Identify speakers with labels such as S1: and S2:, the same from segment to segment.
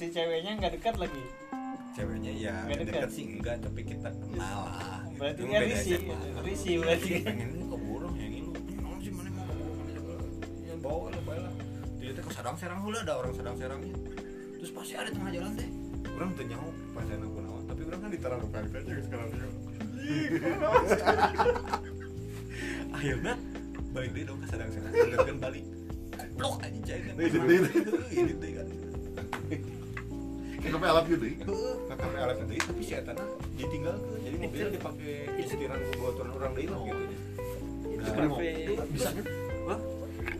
S1: si ceweknya nggak dekat lagi.
S2: Ceweknya ya
S1: Nggak
S2: deket.
S1: deket.
S2: sih enggak tapi kita kenal lah gitu.
S1: berarti risih
S2: SMA.
S1: risih berarti.
S2: Pengen ini kok burung yang ini naon sih mana mau mana juga ya bawa lah bawa lah. Dia teh ke sadang serang hula ada orang sadang serangnya terus pasti ada tengah jalan teh orang tuh nyaho pas saya naon naon tapi orang kan diterang balik aja ke sekarang dia akhirnya balik deh dong ke sadang serang kan balik blok aja cai kan.
S3: Ini gede.
S2: ini teh kan
S3: Kenapa alat gitu?
S2: kakak alat gede tapi si Etana ditinggal ke jadi mobilnya dipakai istirahat ke buat orang orang lain lah gitu
S1: itu
S2: Nah,
S1: kafe
S3: Bisa kan?
S2: Wah,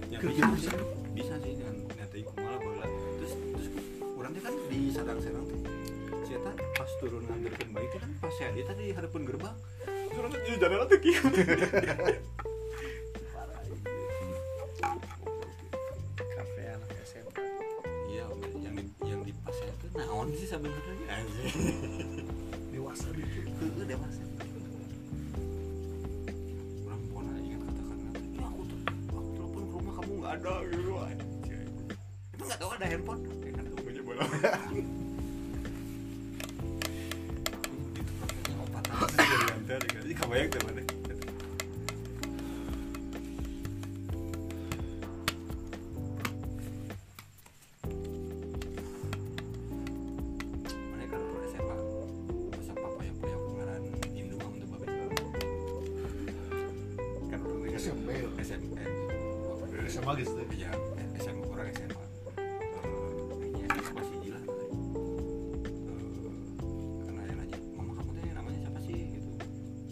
S2: ya
S3: Kerja
S2: bisa,
S3: bisa.
S2: sih. dengan ikut malah bola terus terus orang teh kan di sadang serang teh si Eta pas turun bayi teh kan pas saya dia tadi hadapan gerbang terus orang teh jadi jendela
S3: Dewasa dikit.
S2: Heeh, dewasa. Orang pernah ingat kata-kata ya aku tuh aku telepon ke rumah kamu nggak ada gitu anjing itu nggak tahu ada handphone? Kan kamu punya bola itu prosesnya opat aja jadi kebayang tuh mana SMA
S3: gitu.
S2: ya SMA orang SMA Eh, ini SMA masih gila. Eh, kan ada yang nanya mama kamu teh namanya siapa sih? Gitu.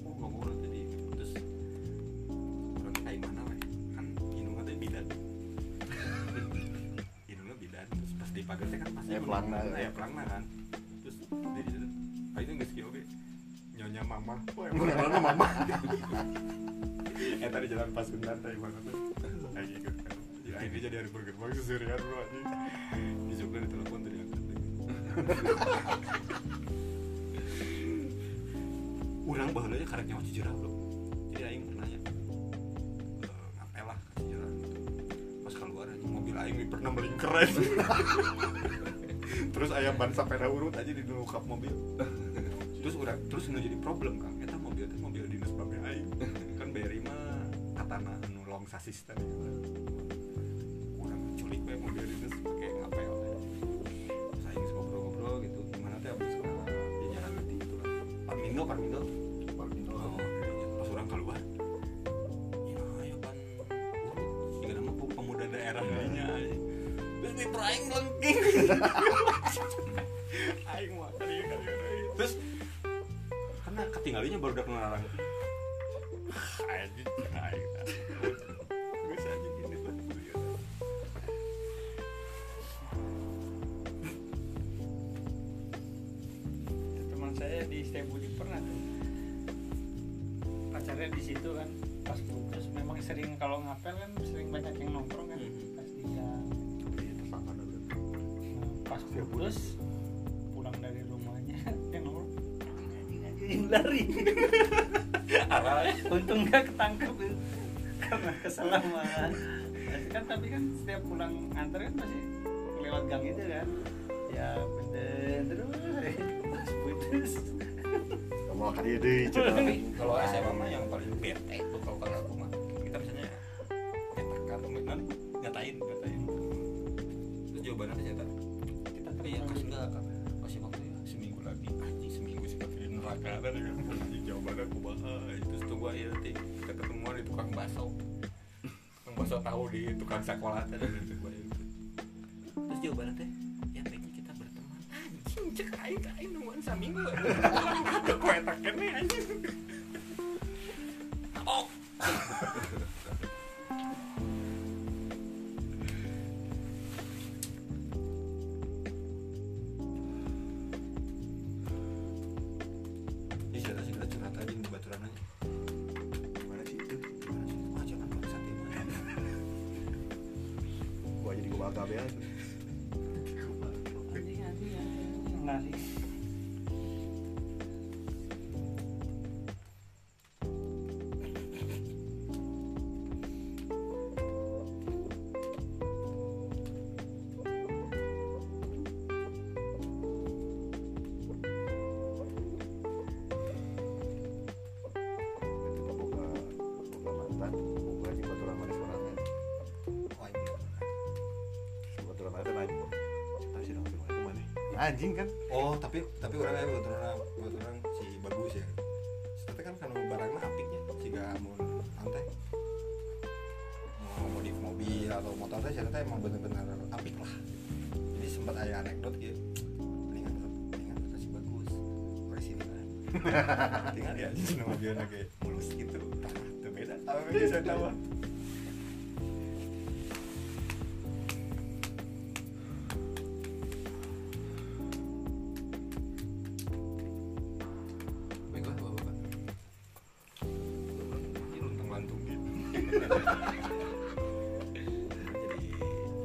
S2: Oh ngomong tadi terus orang kayak mana weh? Kan indungnya teh bidan. Indungnya bidan. Terus pas di pagar kan pasti
S3: Ya, pelangna.
S2: ya pelangna kan. Terus dari situ ah itu nggak skill oke? Nyonya mama. Oh emang mama eh tadi jalan pas bentar tadi mana tuh kayak gitu kan. Ya akhirnya jadi hari burger. Bang seserian bro aja di juga di telepon tadi. Angkat Urang baheula aja karek nyawa Cijerah bro. Jadi aing pernah ya. Eh, ngapel lah ke Cijerah gitu. pas keluar aja mobil aing pernah melingkeren terus ayam ban sampai urut aja di kap mobil. Terus udah terus nu jadi problem kang. Eta mobil teh mobil dinas babe aing long sasis tadi kurang culik mobil dinas pakai ngapel terus aing geus ngobrol-ngobrol gitu. Gimana teh abis sekolah? Di jalan nanti itu lah. Parmindo Parmindo? Oh, pas orang keluar. Ya ayo kan. Jika nama pe- pemuda daerah lainnya terus di peraing lengking. Aing mah kan terus karena ketinggalinya baru udah kenal orang. Aja
S1: pacarnya di situ kan pas putus memang sering kalau ngapel kan sering banyak yang nongkrong kan
S2: Mhm.
S1: pas dia nah, pas putus pulang dari rumahnya yang nongkrong. Lari. Untung nggak ketangkep karena kesalahan kan tapi kan setiap pulang antar kan masih lewat gang itu kan. Ya bener. Terus pas putus
S3: Kamu akan ide
S2: kalau SMA mah yang paling bete itu kalau kalau aku mah. Kita misalnya nyatakan temenan nyatain nyatain terus jawabannya ternyata kita tadi ya kasih nggak kasih waktu ya seminggu lagi. Anjing seminggu sih pakai di neraka. Tadi kan jawabannya aku bahas terus tunggu nanti kita ketemuan di tukang bakso. Tukang bakso tahu di tukang sekolah tadi terus jawabannya teh saminggu kue taken nih anjing. Oh. Ini
S1: anjing
S3: kan?
S2: Oh tapi tapi orang ya buat orang buat orang si bagus ya. Tapi kan kan barangnya apiknya jika mau nanti mau modif mobil atau motor teh ternyata emang bener-bener apik lah. Jadi sempat ada anekdot gitu. Mendingan mendingan kasih bagus. Orisinal tinggal ya jadi nama dia kayak mulus gitu. Tah itu beda. Apa beda saya tahu Jadi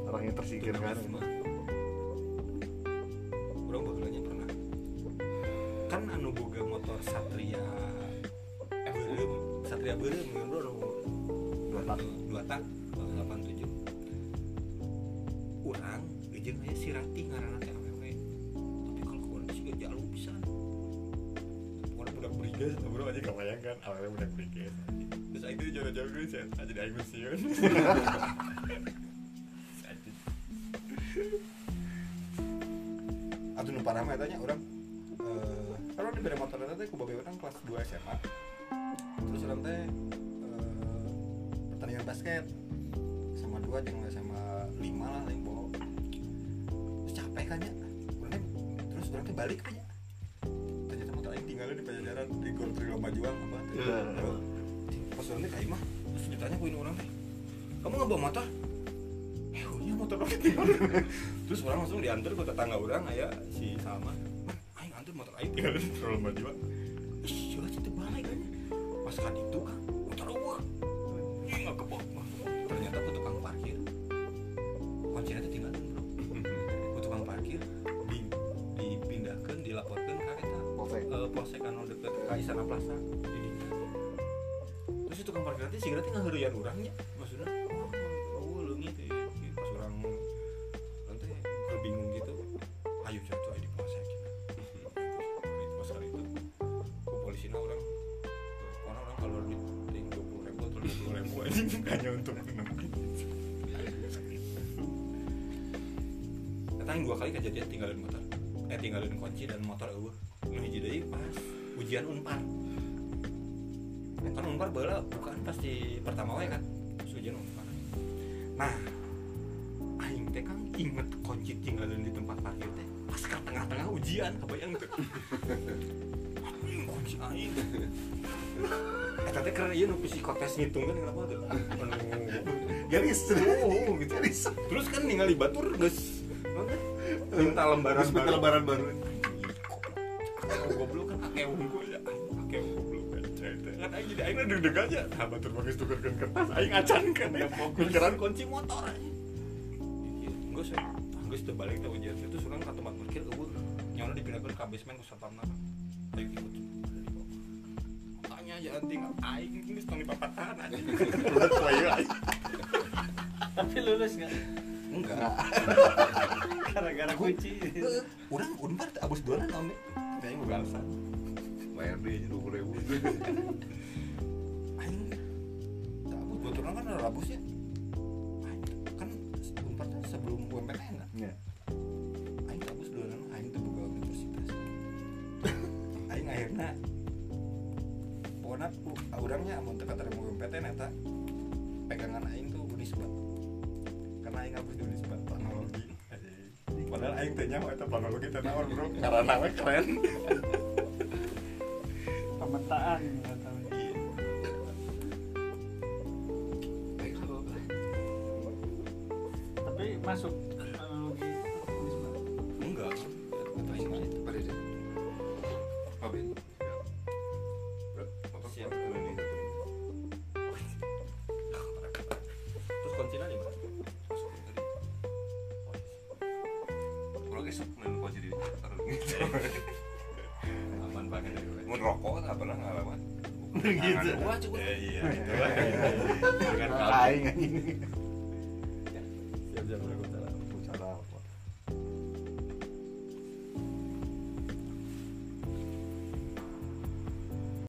S3: orang yang tersingkir kan.
S2: Orang bagelanya pernah. Kan anu boga motor Satria Eh berem Satria berem kan bro
S3: Dua tak.
S2: Dua tak 87 Orang Ijin aja si Rati ngarana teh awewe. Tapi kalau sih gak jalur bisa Berigas bro aja gak bayangkan Awalnya budak berigas Terus itu jauh-jauh gue sih Aja di Aing Museum Atau nu parah mah tanya orang. Eh kalau di beda motor teh ku babe orang kelas 2 SMA. Terus orang teh eh, pertandingan basket. Sama dua jeung sama lima lah yang bawa. Terus capek kan ya. Terus orang balik kan ya. Tinggalin di Pajajaran di Gor Trio Majuang apa.
S3: Iya.
S2: Pas orang teh ka imah, terus ditanya ku ini orang teh. Kamu nggak bawa motor? Eh, oh iya motor pakai tinggal. Terus orang langsung diantar ke tetangga orang aya si Salma. Man, aing antar motor aing tinggal di Terlalu Maju. Ih, jelas itu balik kan. Pas kan itu kan
S3: Polsek.
S2: anu deket ka Istana Plaza di dinya. terus itu parkir nanti sih nanti ngahurian orangnya maksudnya oh, oh leungit ya Gitu, pas orang nanti kebingung gitu ayo jatuh di polsek pas hari itu ke polisi orang karena orang kalau di dua puluh ribu atau dua puluh ribu aja hanya untuk menemukan Kata yang dua kali kejadian tinggalin motor eh tinggalin kunci dan motor hiji deui pas ujian unpar. Kan unpar bala bukan pasti pertama wae kan ujian unpar. Nah aing teh kan inget kunci tinggalin di tempat parkir teh pas ke tengah-tengah ujian kebayang tuh. Kunci aing? Eh tadi keren iya nu psikotes ngitung kan kenapa tuh?
S3: Garis.
S2: Oh gitu terus kan ningali batur geus nanti minta lembaran
S3: Terus minta lembaran baru
S2: goblok kan akeu unggul ya. Aing akeu goblok kan. Kan aing jadi aing deg-deg aja nah batur bagus tukerkeun kertas. Aing acan kan. Ya pikiran kunci motor aja. Geus ya geus teu balik teh ujian itu surang ka tempat parkir eueuh nyawana dipindahkeun ka basement ku satpamna aing ikut. Makanya aja anting aing geus tong dipapatahan aja. Udah tua ya aing.
S1: Tapi lulus nggak?
S2: Enggak.
S1: Gara-gara kunci.
S2: Urang unpar teh abus dua naon deh. Kayaknya gue alasan.
S3: bayar deh dua puluh ribu
S2: tak abus buat orang kan ada rabusnya. Aing kan teh sebelum UMPTN kan.
S3: ya
S2: Aing tak abus dua naon aing tuh buka universitas. Aing akhirnya pokoknya orangnya mau teka terima UMPTN eta pegangan aing tuh Unisba karena aing abus di Unisba planologi padahal aing teh nyawa eta planologi teh naon bro. Karena namanya keren.
S1: Pemetaan tahu.
S2: Iya.
S1: tapi masuk
S2: aman banget mau rokok nggak pernah ngalaman
S3: Gitu.
S2: Wah, cukup.
S3: iya
S2: Dengan
S3: aing anjing